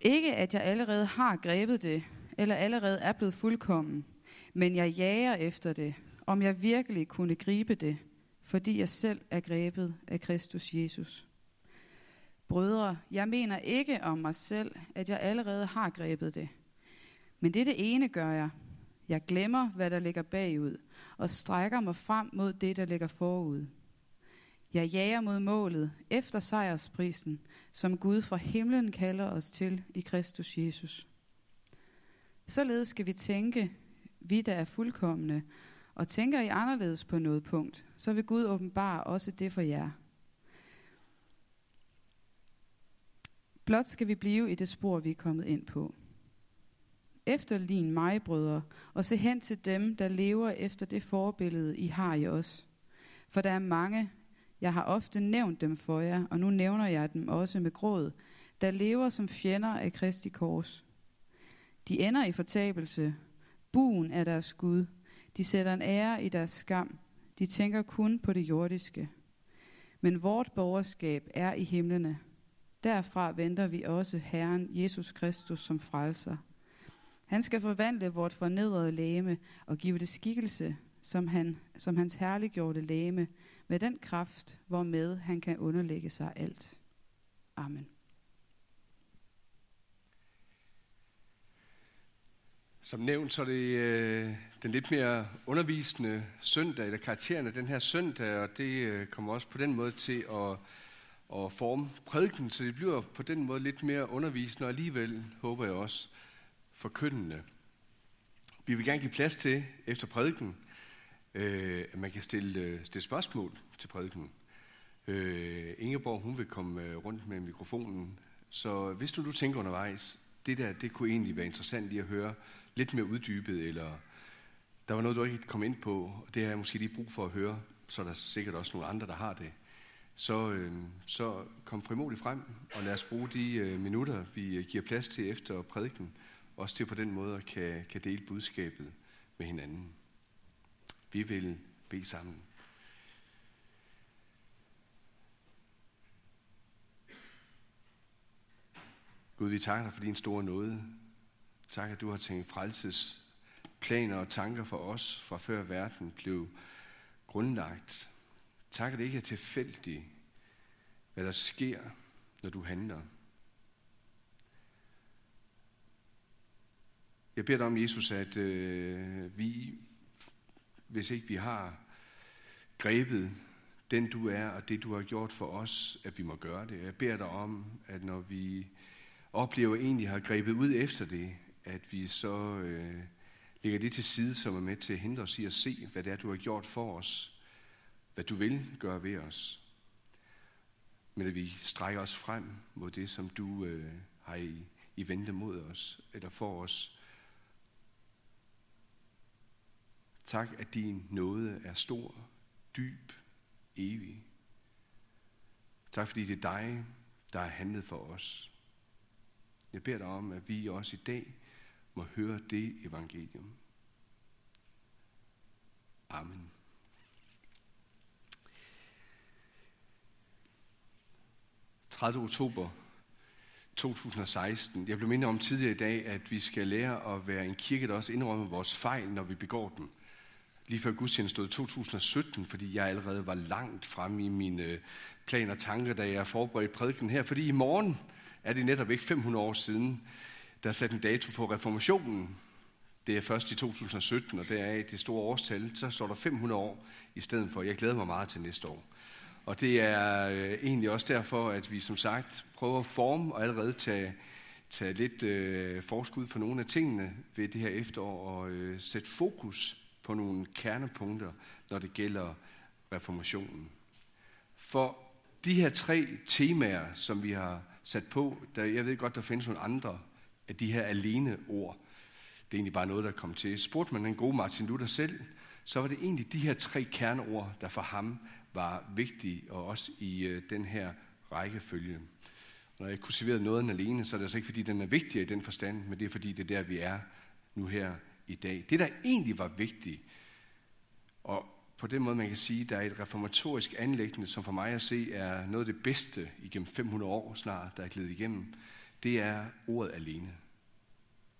Ikke at jeg allerede har grebet det, eller allerede er blevet fuldkommen, men jeg jager efter det, om jeg virkelig kunne gribe det, fordi jeg selv er grebet af Kristus Jesus. Brødre, jeg mener ikke om mig selv, at jeg allerede har grebet det. Men det det ene gør jeg. Jeg glemmer, hvad der ligger bagud, og strækker mig frem mod det, der ligger forud. Jeg jager mod målet efter sejrsprisen, som Gud fra himlen kalder os til i Kristus Jesus. Således skal vi tænke, vi der er fuldkommende, og tænker I anderledes på noget punkt, så vil Gud åbenbare også det for jer. Blot skal vi blive i det spor, vi er kommet ind på. Efterlign mig, brødre, og se hen til dem, der lever efter det forbillede, I har i os. For der er mange, jeg har ofte nævnt dem for jer, og nu nævner jeg dem også med gråd, der lever som fjender af Kristi kors. De ender i fortabelse. Buen er deres Gud. De sætter en ære i deres skam. De tænker kun på det jordiske. Men vort borgerskab er i himlene. Derfra venter vi også Herren Jesus Kristus som frelser. Han skal forvandle vort fornedrede læme og give det skikkelse, som, han, som hans herliggjorte læme, med den kraft, hvormed han kan underlægge sig alt. Amen. Som nævnt, så er det øh, den lidt mere undervisende søndag, eller karakteren af den her søndag, og det øh, kommer også på den måde til at, at forme prædiken, så det bliver på den måde lidt mere undervisende, og alligevel håber jeg også forkyndende. Vi vil gerne give plads til, efter prædiken, øh, at man kan stille, øh, stille spørgsmål til prædiken. Øh, Ingeborg, hun vil komme øh, rundt med mikrofonen, så hvis du nu tænker undervejs, det der, det kunne egentlig være interessant lige at høre lidt mere uddybet, eller der var noget, du ikke kom ind på, og det har jeg måske lige brug for at høre, så er der sikkert også nogle andre, der har det. Så, øh, så kom frimodigt frem, og lad os bruge de øh, minutter, vi øh, giver plads til efter prædiken, også til på den måde kan, kan dele budskabet med hinanden. Vi vil bede sammen. Gud, vi takker dig for din store nåde. Tak, at du har tænkt frelses planer og tanker for os, fra før verden blev grundlagt. Tak, at det ikke er tilfældigt, hvad der sker, når du handler. Jeg beder dig om, Jesus, at øh, vi, hvis ikke vi har grebet den du er, og det du har gjort for os, at vi må gøre det. Jeg beder dig om, at når vi oplever egentlig har grebet ud efter det, at vi så øh, lægger det til side, som er med til at hindre os i at se, hvad det er, du har gjort for os, hvad du vil gøre ved os. Men at vi strækker os frem mod det, som du øh, har i, i vente mod os, eller for os, Tak, at din nåde er stor, dyb, evig. Tak, fordi det er dig, der har handlet for os. Jeg beder dig om, at vi også i dag må høre det evangelium. Amen. – 30. oktober 2016. Jeg blev mindet om tidligere i dag, at vi skal lære at være en kirke, der også indrømmer vores fejl, når vi begår dem lige før gudstjenesten stod 2017, fordi jeg allerede var langt frem i mine øh, planer og tanker, da jeg forberedte prædiken her. Fordi i morgen er det netop ikke 500 år siden, der satte en dato på reformationen. Det er først i 2017, og der er det store årstal, så står der 500 år i stedet for. Jeg glæder mig meget til næste år. Og det er øh, egentlig også derfor, at vi som sagt prøver at forme og allerede tage, tage lidt øh, forskud på nogle af tingene ved det her efterår og øh, sætte fokus på nogle kernepunkter, når det gælder reformationen. For de her tre temaer, som vi har sat på, der, jeg ved godt, der findes nogle andre af de her alene ord. Det er egentlig bare noget, der kom til. Spurgte man den gode Martin Luther selv, så var det egentlig de her tre kerneord, der for ham var vigtige, og også i øh, den her rækkefølge. Når jeg kursiverede noget alene, så er det altså ikke, fordi den er vigtigere i den forstand, men det er, fordi det er der, vi er nu her i dag. Det, der egentlig var vigtigt, og på den måde, man kan sige, der er et reformatorisk anlæggende, som for mig at se er noget af det bedste igennem 500 år snart, der er glædet igennem, det er ordet alene.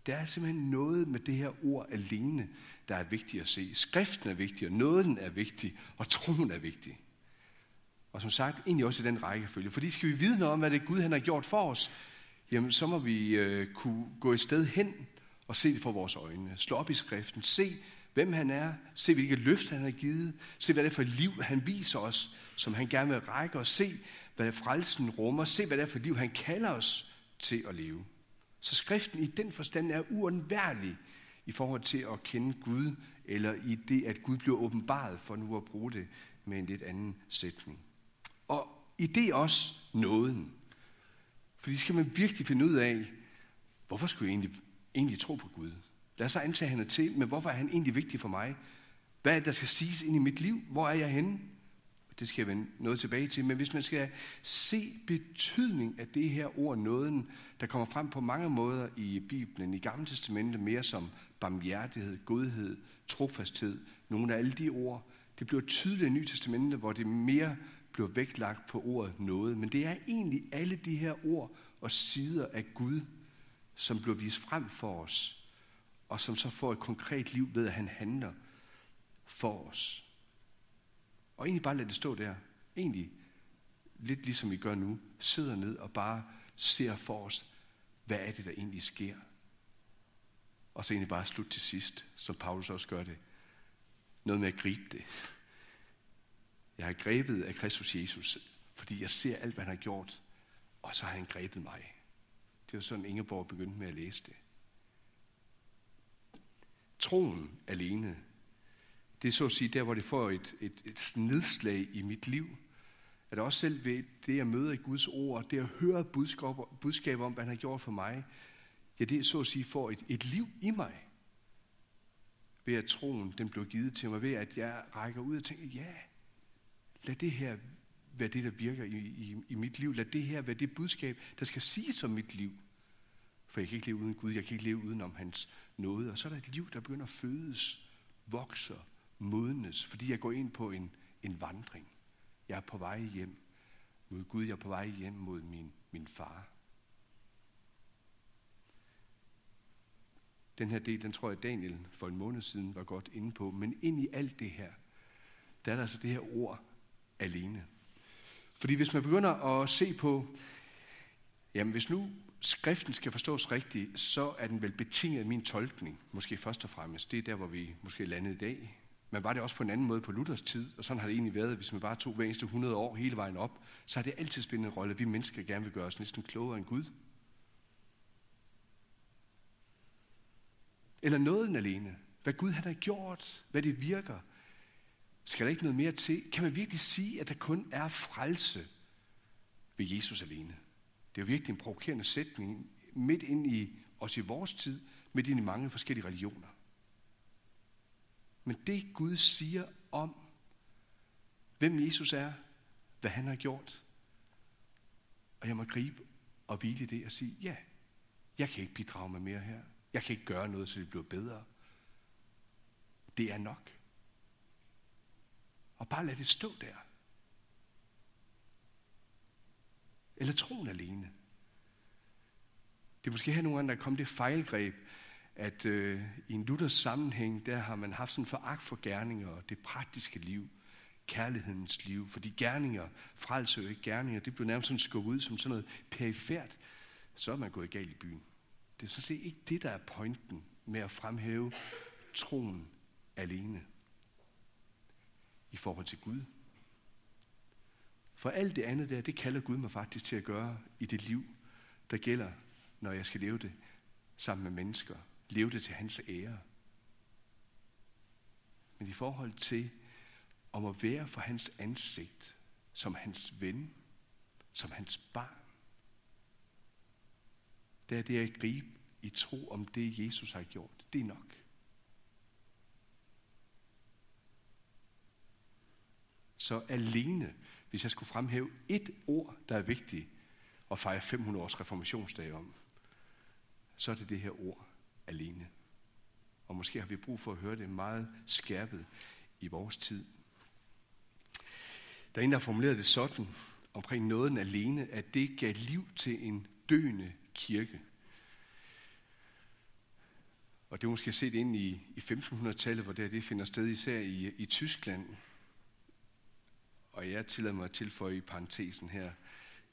Der er simpelthen noget med det her ord alene, der er vigtigt at se. Skriften er vigtig, og nåden er vigtig, og troen er vigtig. Og som sagt, egentlig også i den rækkefølge. Fordi skal vi vide noget om, hvad det er Gud han har gjort for os, jamen så må vi øh, kunne gå et sted hen og se det for vores øjne. Slå op i skriften, se hvem han er, se hvilke løfter han har givet, se hvad det er for liv, han viser os, som han gerne vil række, og se hvad frelsen rummer, se hvad det er for liv, han kalder os til at leve. Så skriften i den forstand er uundværlig i forhold til at kende Gud, eller i det, at Gud bliver åbenbaret, for nu at bruge det med en lidt anden sætning. Og i det også nåden. Fordi skal man virkelig finde ud af, hvorfor skulle jeg egentlig, egentlig tro på Gud? Lad os så antage, at han er til, men hvorfor er han egentlig vigtig for mig? Hvad er det, der skal siges ind i mit liv? Hvor er jeg henne? Det skal jeg vende noget tilbage til. Men hvis man skal se betydning af det her ord nåden, der kommer frem på mange måder i Bibelen, i Gamle Testamentet mere som barmhjertighed, godhed, trofasthed, nogle af alle de ord, det bliver tydeligt i Nye Testamentet, hvor det mere bliver vægtlagt på ordet noget. Men det er egentlig alle de her ord og sider af Gud, som bliver vist frem for os, og som så får et konkret liv ved, at han handler for os. Og egentlig bare lade det stå der. Egentlig lidt ligesom vi gør nu. Sidder ned og bare ser for os, hvad er det, der egentlig sker. Og så egentlig bare slut til sidst, som Paulus også gør det. Noget med at gribe det. Jeg har grebet af Kristus Jesus, fordi jeg ser alt, hvad han har gjort, og så har han grebet mig. Det var sådan, Ingeborg begyndte med at læse det. Troen alene, det er så at sige der, hvor det får et, et, et nedslag i mit liv. At også selv ved det, jeg møder i Guds ord, det at høre budskaber, budskaber om, hvad han har gjort for mig, ja, det er så at sige får et, et liv i mig. Ved at troen, den blev givet til mig, ved at jeg rækker ud og tænker, ja, lad det her være det, der virker i, i, i mit liv. Lad det her være det budskab, der skal siges om mit liv. For jeg kan ikke leve uden Gud, jeg kan ikke leve uden om hans nåde. Og så er der et liv, der begynder at fødes, vokser, modnes, fordi jeg går ind på en, en vandring. Jeg er på vej hjem mod Gud, jeg er på vej hjem mod min, min far. Den her del, den tror jeg, Daniel for en måned siden var godt inde på. Men ind i alt det her, der er der altså det her ord alene. Fordi hvis man begynder at se på, jamen hvis nu skriften skal forstås rigtigt, så er den vel betinget af min tolkning, måske først og fremmest. Det er der, hvor vi måske landede i dag. Men var det også på en anden måde på Luthers tid, og sådan har det egentlig været, hvis man bare tog hver eneste 100 år hele vejen op, så har det altid spillet en rolle, at vi mennesker gerne vil gøre os næsten klogere end Gud. Eller nåden alene. Hvad Gud han har gjort, hvad det virker. Skal der ikke noget mere til? Kan man virkelig sige, at der kun er frelse ved Jesus alene? Det er jo virkelig en provokerende sætning midt ind i os i vores tid, midt ind i mange forskellige religioner. Men det Gud siger om, hvem Jesus er, hvad han har gjort, og jeg må gribe og hvile det og sige, ja, jeg kan ikke bidrage med mere her. Jeg kan ikke gøre noget, så det bliver bedre. Det er nok. Og bare lad det stå der. Eller troen alene. Det er måske her nogle gange, der er kommet det fejlgreb, at øh, i en Luthers sammenhæng, der har man haft sådan en foragt for gerninger og det praktiske liv, kærlighedens liv, fordi gerninger, frelser jo ikke gerninger, det blev nærmest sådan skubbet ud som sådan noget perifært, så er man gået galt i byen. Det er sådan set ikke det, der er pointen med at fremhæve troen alene i forhold til Gud. For alt det andet der, det kalder Gud mig faktisk til at gøre i det liv, der gælder, når jeg skal leve det sammen med mennesker. Leve det til hans ære. Men i forhold til om at være for hans ansigt, som hans ven, som hans barn, der er det at gribe i tro om det, Jesus har gjort. Det er nok. Så alene, hvis jeg skulle fremhæve et ord, der er vigtigt at fejre 500 års reformationsdag om, så er det det her ord alene. Og måske har vi brug for at høre det meget skærpet i vores tid. Der er en, der har formuleret det sådan omkring nåden alene, at det gav liv til en døende kirke. Og det er måske set ind i, i 1500-tallet, hvor det, det finder sted især i, i Tyskland. Og jeg tillader mig at tilføje i parentesen her,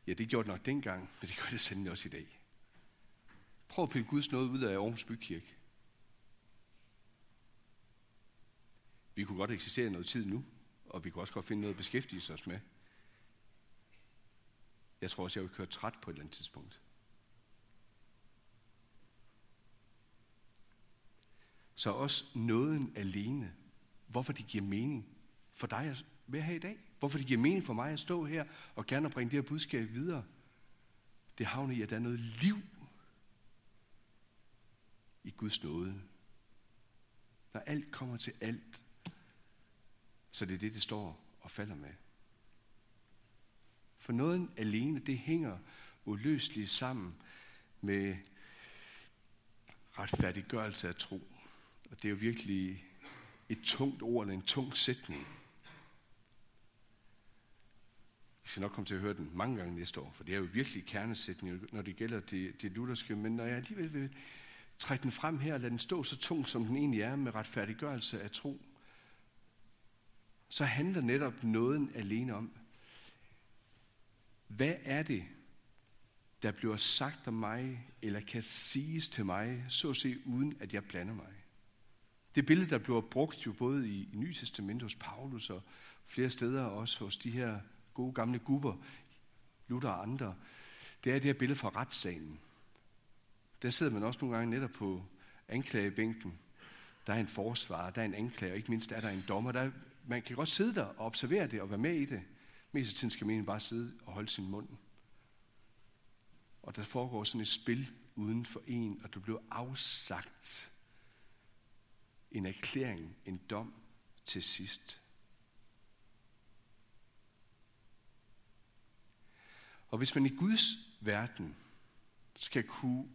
ja, det gjorde det nok dengang, men det gør det sandelig også i dag. Prøv at pille Guds noget ud af Aarhus Bykirke. Vi kunne godt eksistere noget tid nu, og vi kunne også godt finde noget at beskæftige os med. Jeg tror også, jeg vil køre træt på et eller andet tidspunkt. Så også nåden alene, hvorfor det giver mening for dig at være her i dag, hvorfor det giver mening for mig at stå her og gerne bringe det her budskab videre, det havner i, at der er noget liv i Guds nåde. Når alt kommer til alt, så det er det, det står og falder med. For noget alene, det hænger uløseligt sammen med retfærdiggørelse af tro. Og det er jo virkelig et tungt ord eller en tung sætning. I skal nok komme til at høre den mange gange næste år, for det er jo virkelig kernesætning, når det gælder det, det lutherske. Men når jeg alligevel vil trække den frem her og lade den stå så tung, som den egentlig er med retfærdiggørelse af tro, så handler netop nåden alene om, hvad er det, der bliver sagt om mig, eller kan siges til mig, så at se, uden at jeg blander mig? Det billede, der bliver brugt jo både i, i Nye Testament hos Paulus og flere steder også hos de her gode gamle gubber, Luther og andre, det er det her billede fra retssalen. Der sidder man også nogle gange netop på anklagebænken. Der er en forsvar, der er en anklager, og ikke mindst er der en dommer. Der, man kan godt sidde der og observere det og være med i det. Mest af tiden skal man bare sidde og holde sin mund. Og der foregår sådan et spil uden for en, og du bliver afsagt en erklæring, en dom til sidst. Og hvis man i Guds verden skal kunne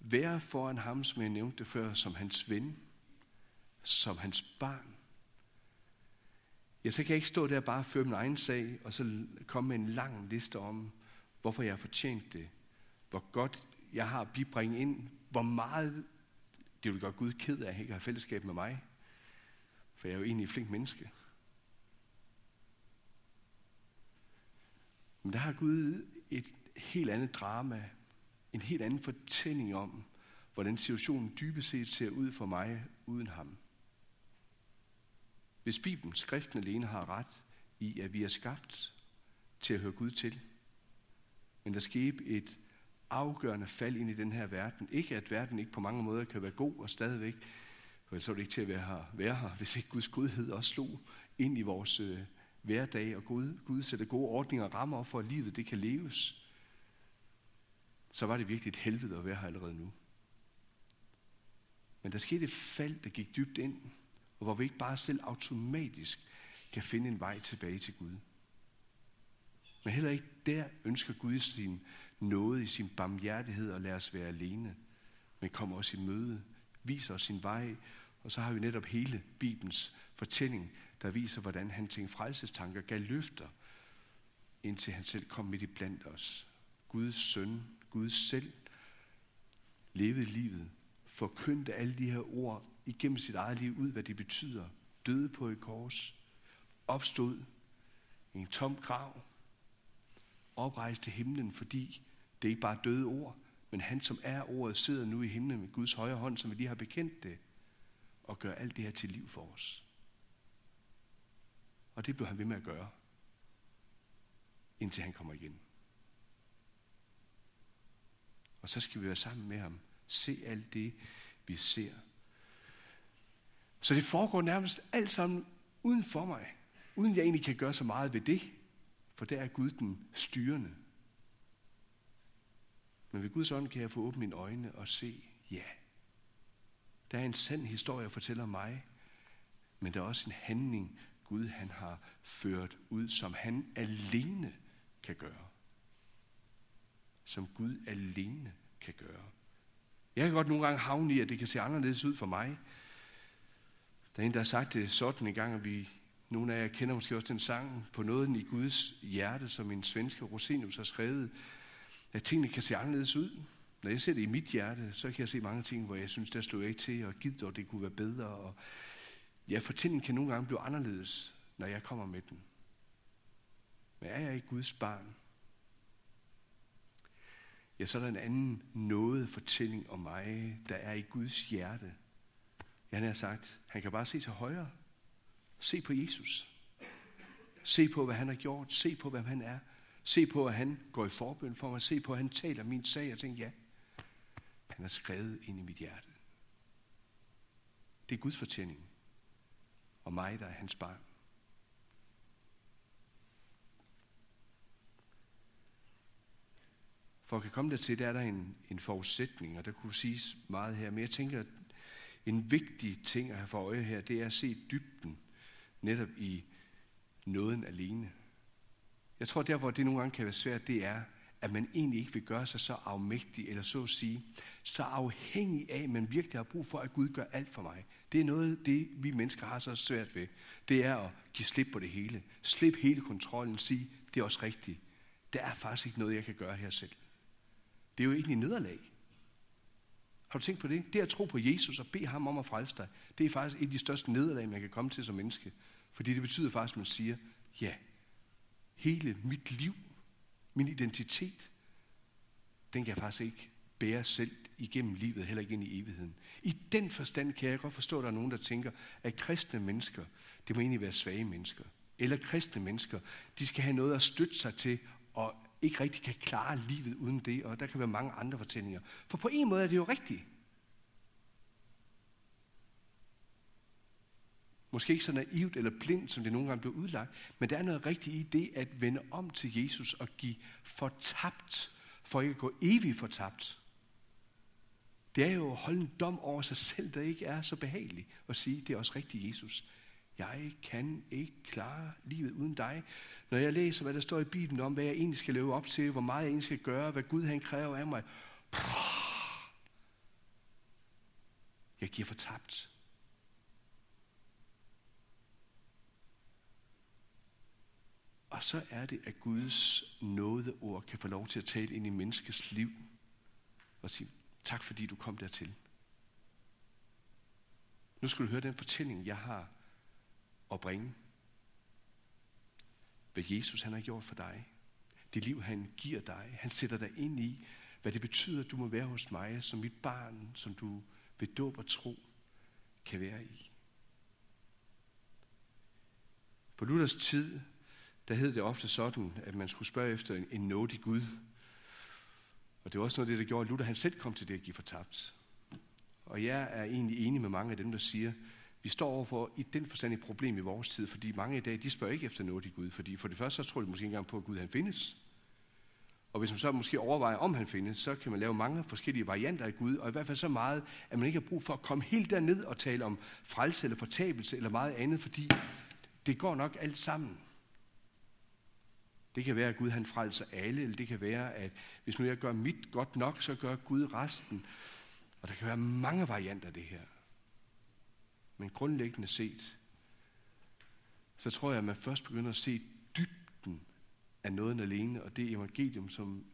være foran ham, som jeg nævnte det før, som hans ven, som hans barn, ja, så kan jeg ikke stå der og bare føre min egen sag, og så komme med en lang liste om, hvorfor jeg har fortjent det, hvor godt jeg har at bibringe ind, hvor meget det vil gøre Gud ked af at ikke have fællesskab med mig, for jeg er jo egentlig et flink menneske. Men der har Gud et helt andet drama, en helt anden fortælling om, hvordan situationen dybest set ser ud for mig uden ham. Hvis Bibelen, skriften alene, har ret i, at vi er skabt til at høre Gud til, men der skete et afgørende fald ind i den her verden. Ikke at verden ikke på mange måder kan være god og stadigvæk, for så er det ikke til at være her, være her hvis ikke Guds godhed også slog ind i vores øh, hverdag, og Gud, Gud sætter gode ordninger og rammer for, at livet det kan leves, så var det virkelig et helvede at være her allerede nu. Men der skete et fald, der gik dybt ind, og hvor vi ikke bare selv automatisk kan finde en vej tilbage til Gud. Men heller ikke der ønsker Gud sin noget i sin barmhjertighed og lade os være alene, men kommer os i møde, viser os sin vej, og så har vi netop hele Bibelens fortælling, der viser, hvordan han tænkte frelsestanker gav løfter, indtil han selv kom midt i blandt os. Guds søn, Gud selv, levede livet, forkyndte alle de her ord igennem sit eget liv ud, hvad det betyder. Døde på et kors, opstod i en tom grav, oprejste himlen, fordi det er ikke bare døde ord, men han, som er ordet, sidder nu i himlen med Guds højre hånd, som vi lige har bekendt det, og gør alt det her til liv for os. Og det blev han ved med at gøre, indtil han kommer igen. Og så skal vi være sammen med ham. Se alt det, vi ser. Så det foregår nærmest alt sammen uden for mig. Uden jeg egentlig kan gøre så meget ved det. For der er Gud den styrende. Men ved Guds ånd kan jeg få åbne mine øjne og se, ja, der er en sand historie, at fortælle mig, men der er også en handling, Gud han har ført ud, som han alene kan gøre. Som Gud alene kan gøre. Jeg kan godt nogle gange havne i, at det kan se anderledes ud for mig. Der er en, der har sagt det sådan en gang, at vi, nogle af jer kender måske også den sang, på nåden i Guds hjerte, som en svenske Rosinus har skrevet, at tingene kan se anderledes ud. Når jeg ser det i mit hjerte, så kan jeg se mange ting, hvor jeg synes, der slog jeg ikke til, og givet, og det kunne være bedre. Og ja, fortællingen kan nogle gange blive anderledes, når jeg kommer med den. Men er jeg ikke Guds barn? Ja, så er der en anden noget fortælling om mig, der er i Guds hjerte. Ja, han har sagt, han kan bare se til højre. Se på Jesus. Se på, hvad han har gjort. Se på, hvem han er. Se på, at han går i forbøn for mig. Se på, at han taler min sag. Og tænker, ja, han har skrevet ind i mit hjerte. Det er Guds fortælling. Og mig, der er hans barn. For at kan komme dertil, der er der en, en forudsætning, og der kunne siges meget her. Men jeg tænker, at en vigtig ting at have for øje her, det er at se dybden netop i nåden alene. Jeg tror, der hvor det nogle gange kan være svært, det er, at man egentlig ikke vil gøre sig så afmægtig, eller så at sige, så afhængig af, at man virkelig har brug for, at Gud gør alt for mig. Det er noget, det vi mennesker har så svært ved. Det er at give slip på det hele. Slip hele kontrollen, sige, det er også rigtigt. Der er faktisk ikke noget, jeg kan gøre her selv. Det er jo ikke nederlag. Har du tænkt på det? Det at tro på Jesus og bede ham om at frelse dig, det er faktisk et af de største nederlag, man kan komme til som menneske. Fordi det betyder faktisk, at man siger, ja, hele mit liv, min identitet, den kan jeg faktisk ikke bære selv igennem livet, heller ikke ind i evigheden. I den forstand kan jeg godt forstå, at der er nogen, der tænker, at kristne mennesker, det må egentlig være svage mennesker. Eller kristne mennesker, de skal have noget at støtte sig til, og ikke rigtig kan klare livet uden det, og der kan være mange andre fortællinger. For på en måde er det jo rigtigt. Måske ikke så naivt eller blindt, som det nogle gange bliver udlagt, men der er noget rigtigt i det at vende om til Jesus og give fortabt, for ikke at gå evigt fortabt. Det er jo at holde en dom over sig selv, der ikke er så behagelig, og sige, det er også rigtigt, Jesus. Jeg kan ikke klare livet uden dig. Når jeg læser, hvad der står i Bibelen om, hvad jeg egentlig skal leve op til, hvor meget jeg egentlig skal gøre, hvad Gud han kræver af mig, jeg giver fortabt. Og så er det, at Guds nådeord kan få lov til at tale ind i menneskets liv og sige, tak fordi du kom dertil. Nu skal du høre den fortælling, jeg har at bringe. Hvad Jesus han har gjort for dig. Det liv, han giver dig. Han sætter dig ind i, hvad det betyder, at du må være hos mig som mit barn, som du ved dåb og tro kan være i. På Luthers tid, der hed det ofte sådan, at man skulle spørge efter en, en nådig Gud. Og det var også noget af det, der gjorde, at Luther han selv kom til det at give fortabt. Og jeg er egentlig enig med mange af dem, der siger, vi står overfor i den forstand et problem i vores tid, fordi mange i dag, de spørger ikke efter noget i Gud, fordi for det første, så tror de måske ikke engang på, at Gud han findes. Og hvis man så måske overvejer, om han findes, så kan man lave mange forskellige varianter af Gud, og i hvert fald så meget, at man ikke har brug for at komme helt derned og tale om frelse eller fortabelse eller meget andet, fordi det går nok alt sammen. Det kan være, at Gud han frelser alle, eller det kan være, at hvis nu jeg gør mit godt nok, så gør Gud resten. Og der kan være mange varianter af det her. Men grundlæggende set, så tror jeg, at man først begynder at se dybden af noget alene, og det evangelium, som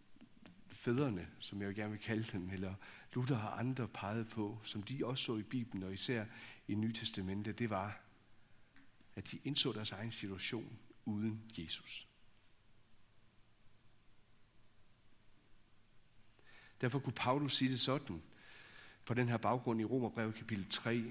fædrene, som jeg gerne vil kalde dem, eller Luther har andre peget på, som de også så i Bibelen, og især i Nye Testamente, det var, at de indså deres egen situation uden Jesus. Derfor kunne Paulus sige det sådan, på den her baggrund i Romerbrevet kapitel 3,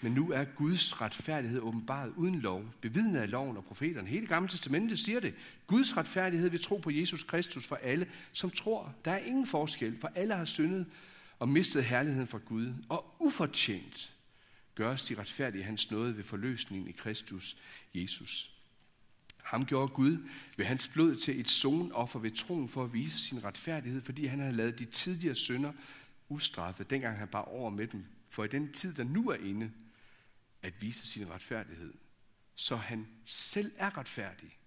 men nu er Guds retfærdighed åbenbaret uden lov, bevidnet af loven og profeterne. Hele gamle testamentet siger det. Guds retfærdighed vil tro på Jesus Kristus for alle, som tror. Der er ingen forskel, for alle har syndet og mistet herligheden fra Gud. Og ufortjent gøres de retfærdige hans nåde ved forløsningen i Kristus Jesus. Ham gjorde Gud ved hans blod til et sonoffer ved troen for at vise sin retfærdighed, fordi han havde lavet de tidligere synder ustraffet, dengang han bare over med dem. For i den tid, der nu er inde, at vise sin retfærdighed, så han selv er retfærdig,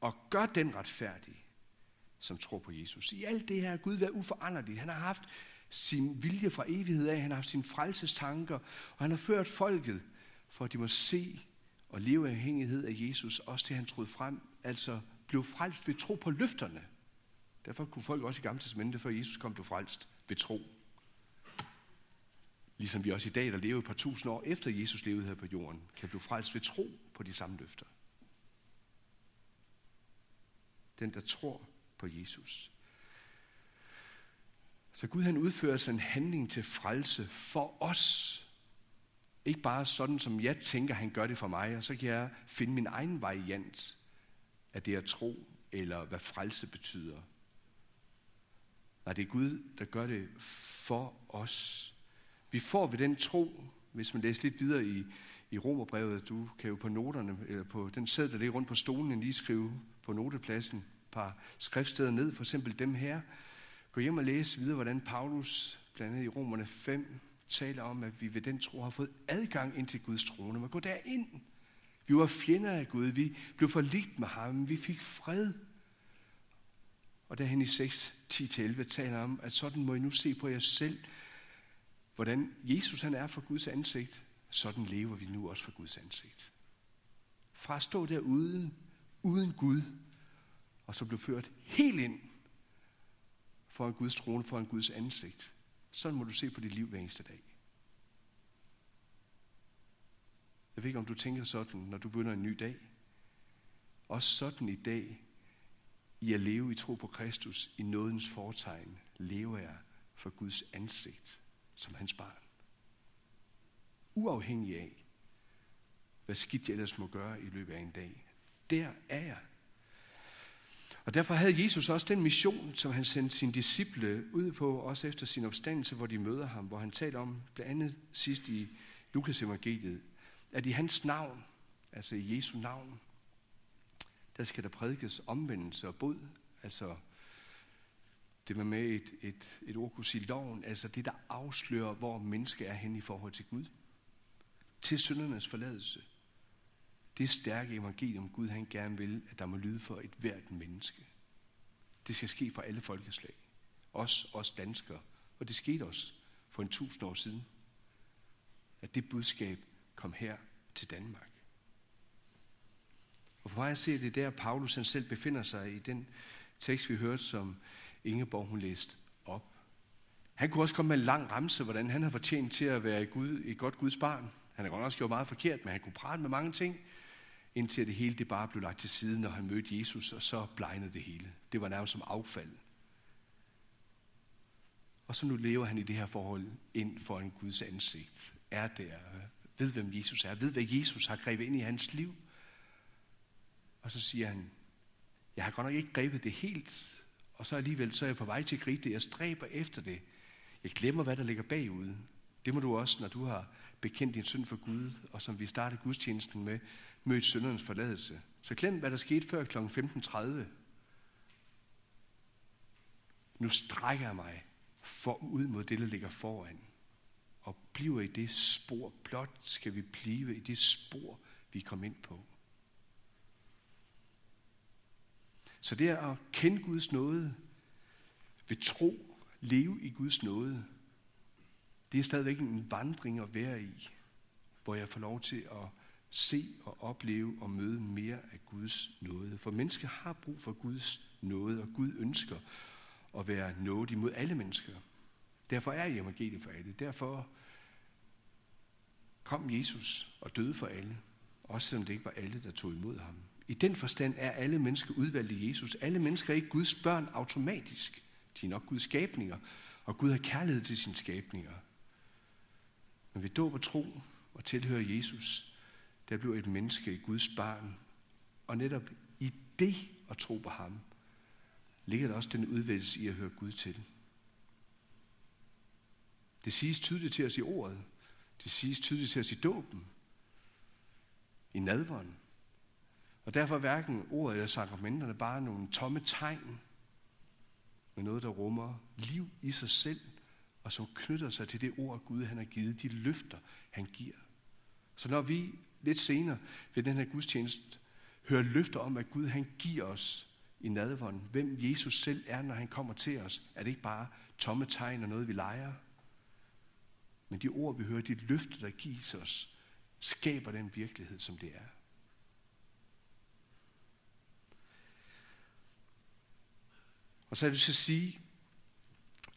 og gør den retfærdig, som tror på Jesus. I alt det her Gud været uforanderlig. Han har haft sin vilje fra evighed af, han har haft sine frelsestanker, og han har ført folket, for at de må se og leve afhængighed af Jesus, også til han troede frem, altså blev frelst ved tro på løfterne. Derfor kunne folk også i gamle testamentet, før Jesus kom, blev frelst ved tro. Ligesom vi også i dag, der lever et par tusind år efter Jesus levede her på jorden, kan blive frelst ved tro på de samme løfter. Den, der tror på Jesus. Så Gud han udfører sig en handling til frelse for os. Ikke bare sådan, som jeg tænker, han gør det for mig, og så kan jeg finde min egen variant af det at tro, eller hvad frelse betyder. Nej, det er Gud, der gør det for os. Vi får ved den tro, hvis man læser lidt videre i, i Romerbrevet, du kan jo på noterne, eller på den sæd, der ligger rundt på stolen, lige skrive på notepladsen et par skriftsteder ned, for eksempel dem her. Gå hjem og læs videre, hvordan Paulus, blandt andet i Romerne 5, taler om, at vi ved den tro har fået adgang ind til Guds trone. Man går derind. Vi var fjender af Gud. Vi blev forligt med ham. Vi fik fred. Og derhen i 6, 10-11 taler om, at sådan må I nu se på jer selv, hvordan Jesus han er for Guds ansigt, sådan lever vi nu også for Guds ansigt. Fra at stå derude, uden Gud, og så blev ført helt ind for en Guds trone, for en Guds ansigt. Sådan må du se på dit liv hver eneste dag. Jeg ved ikke, om du tænker sådan, når du begynder en ny dag. Også sådan i dag, i at leve i tro på Kristus, i nådens fortegn, lever jeg for Guds ansigt som hans barn. Uafhængig af, hvad skidt jeg ellers må gøre i løbet af en dag. Der er jeg. Og derfor havde Jesus også den mission, som han sendte sine disciple ud på, også efter sin opstandelse, hvor de møder ham, hvor han taler om, blandt andet sidst i Lukas evangeliet, at i hans navn, altså i Jesu navn, der skal der prædikes omvendelse og bod, altså det man med et, et, et ord kunne sige loven, altså det, der afslører, hvor menneske er hen i forhold til Gud. Til syndernes forladelse. Det stærke evangelium, Gud han gerne vil, at der må lyde for et hvert menneske. Det skal ske for alle folkeslag. Os, os danskere. Og det skete også for en tusind år siden. At det budskab kom her til Danmark. Og for mig at se, det der, Paulus han selv befinder sig i den tekst, vi hørte, som Ingeborg hun læste op. Han kunne også komme med en lang ramse, hvordan han har fortjent til at være et, Gud, et godt Guds barn. Han har godt også gjort meget forkert, men han kunne prale med mange ting, indtil det hele det bare blev lagt til side, når han mødte Jesus, og så blegnede det hele. Det var nærmest som affald. Og så nu lever han i det her forhold ind for en Guds ansigt. Er der, ved hvem Jesus er, ved hvad Jesus har grebet ind i hans liv. Og så siger han, jeg har godt nok ikke grebet det helt, og så alligevel så er jeg på vej til at gribe det. Jeg stræber efter det. Jeg glemmer, hvad der ligger bagud. Det må du også, når du har bekendt din synd for Gud, og som vi startede gudstjenesten med, mødt syndernes forladelse. Så glem, hvad der skete før kl. 15.30. Nu strækker jeg mig for ud mod det, der ligger foran. Og bliver i det spor. Blot skal vi blive i det spor, vi kom ind på. Så det er at kende Guds nåde, ved tro, leve i Guds nåde, det er stadigvæk en vandring at være i, hvor jeg får lov til at se og opleve og møde mere af Guds nåde. For mennesker har brug for Guds nåde, og Gud ønsker at være nådig mod alle mennesker. Derfor er evangeliet for alle. Derfor kom Jesus og døde for alle, også selvom det ikke var alle, der tog imod ham. I den forstand er alle mennesker udvalgt i Jesus. Alle mennesker er ikke Guds børn automatisk. De er nok Guds skabninger, og Gud har kærlighed til sine skabninger. Men ved dåb og tro og tilhører Jesus, der bliver et menneske i Guds barn. Og netop i det at tro på ham, ligger der også den udvælgelse i at høre Gud til. Det siges tydeligt til os i ordet. Det siges tydeligt til os i dåben. I nadvånden. Og derfor er hverken ordet eller sakramenterne bare nogle tomme tegn, men noget, der rummer liv i sig selv, og som knytter sig til det ord, Gud han har givet, de løfter, han giver. Så når vi lidt senere ved den her gudstjeneste hører løfter om, at Gud han giver os i nadvånden, hvem Jesus selv er, når han kommer til os, er det ikke bare tomme tegn og noget, vi leger. Men de ord, vi hører, de løfter, der gives os, skaber den virkelighed, som det er. Og så er det så at sige,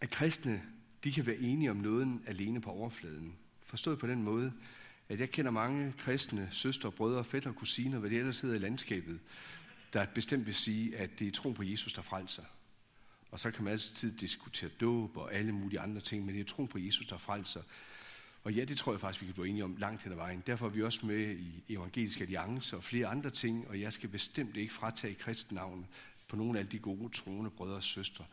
at kristne, de kan være enige om noget alene på overfladen. Forstået på den måde, at jeg kender mange kristne søstre, brødre, fætter og kusiner, hvad det ellers hedder i landskabet, der bestemt vil sige, at det er tro på Jesus, der frelser. Og så kan man altid diskutere dåb og alle mulige andre ting, men det er tro på Jesus, der frelser. Og ja, det tror jeg faktisk, vi kan blive enige om langt hen ad vejen. Derfor er vi også med i Evangelisk Alliance og flere andre ting, og jeg skal bestemt ikke fratage kristennavnet på nogle af de gode troende brødre og søstre.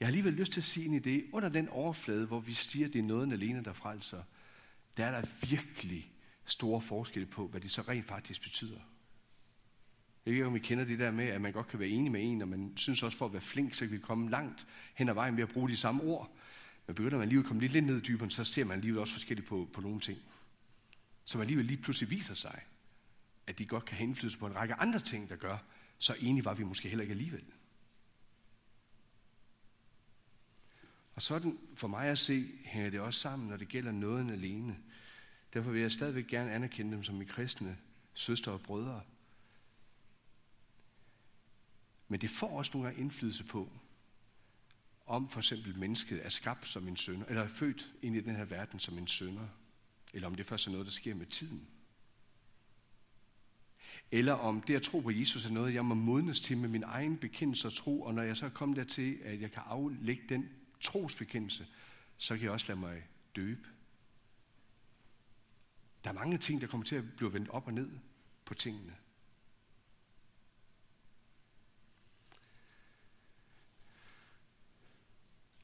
Jeg har alligevel lyst til at sige en idé. Under den overflade, hvor vi siger, at det er noget alene, der frelser, der er der virkelig store forskelle på, hvad det så rent faktisk betyder. Jeg ved ikke, om I kender det der med, at man godt kan være enig med en, og man synes også, for at være flink, så kan vi komme langt hen ad vejen ved at bruge de samme ord. Men begynder man lige at komme lidt, lidt ned i dybden, så ser man alligevel også forskelligt på, på nogle ting. Som alligevel lige pludselig viser sig, at de godt kan have indflydelse på en række andre ting, der gør, så enige var vi måske heller ikke alligevel. Og sådan for mig at se, hænger det også sammen, når det gælder noget alene. Derfor vil jeg stadigvæk gerne anerkende dem som mine kristne søstre og brødre. Men det får også nogle gange indflydelse på, om for eksempel mennesket er skabt som en sønder, eller er født ind i den her verden som en sønder, eller om det først er noget, der sker med tiden. Eller om det at tro på Jesus er noget, jeg må modnes til med min egen bekendelse og tro, og når jeg så er kommet dertil, at jeg kan aflægge den trosbekendelse, så kan jeg også lade mig døbe. Der er mange ting, der kommer til at blive vendt op og ned på tingene.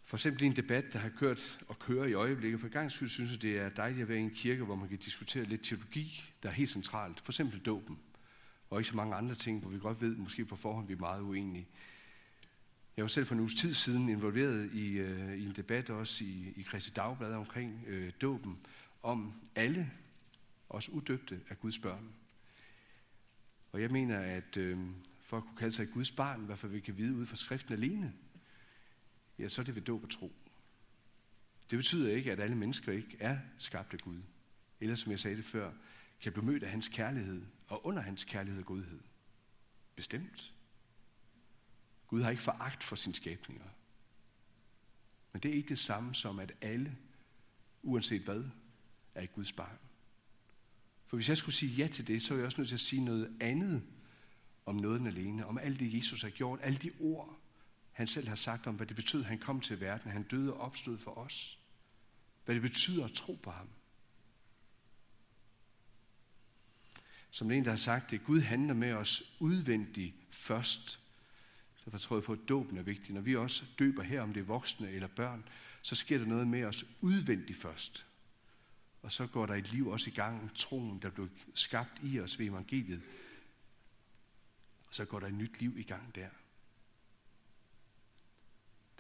For eksempel en debat, der har kørt og kører i øjeblikket. For gang skyld synes jeg, det er dejligt at være i en kirke, hvor man kan diskutere lidt teologi, der er helt centralt. For eksempel dåben. Og ikke så mange andre ting, hvor vi godt ved, måske på forhånd, vi er meget uenige. Jeg var selv for en uges tid siden involveret i, øh, i en debat også i, i Kristi Dagblad omkring øh, dåben, om alle, også udøbte, af Guds børn. Og jeg mener, at øh, for at kunne kalde sig Guds barn, hvad for vi kan vide ud fra skriften alene, ja, så er det ved dåb og tro. Det betyder ikke, at alle mennesker ikke er skabt af Gud. Eller som jeg sagde det før, kan blive mødt af hans kærlighed, og under hans kærlighed og godhed. Bestemt. Gud har ikke foragt for sine skabninger. Men det er ikke det samme som, at alle, uanset hvad, er et Guds barn. For hvis jeg skulle sige ja til det, så er jeg også nødt til at sige noget andet om nåden alene, om alt det, Jesus har gjort, alle de ord, han selv har sagt om, hvad det betyder, at han kom til verden, han døde og opstod for os. Hvad det betyder at tro på ham. Som en, der har sagt det, Gud handler med os udvendigt først. Derfor tror jeg på, at dåben er vigtig. Når vi også døber her, om det er voksne eller børn, så sker der noget med os udvendigt først. Og så går der et liv også i gang, troen, der blev skabt i os ved evangeliet. Og så går der et nyt liv i gang der.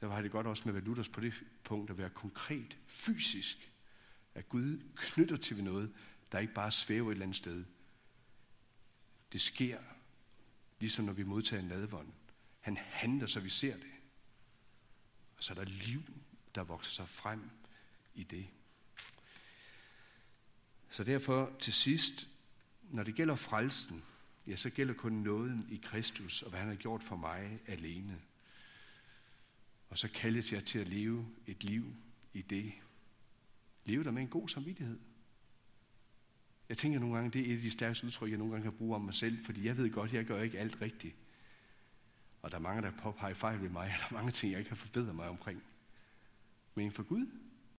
Der var det godt også med Valutas på det punkt at være konkret, fysisk. At Gud knytter til noget, der ikke bare svæver et eller andet sted. Det sker, ligesom når vi modtager en nadvånd. Han handler, så vi ser det. Og så er der liv, der vokser sig frem i det. Så derfor til sidst, når det gælder frelsen, ja, så gælder kun nåden i Kristus og hvad han har gjort for mig alene. Og så kaldes jeg til at leve et liv i det. Leve der med en god samvittighed. Jeg tænker nogle gange, det er et af de stærkeste udtryk, jeg nogle gange kan bruge om mig selv, fordi jeg ved godt, jeg gør ikke alt rigtigt. Og der er mange, der påpeger fejl ved mig, og der er mange ting, jeg ikke har forbedret mig omkring. Men for Gud,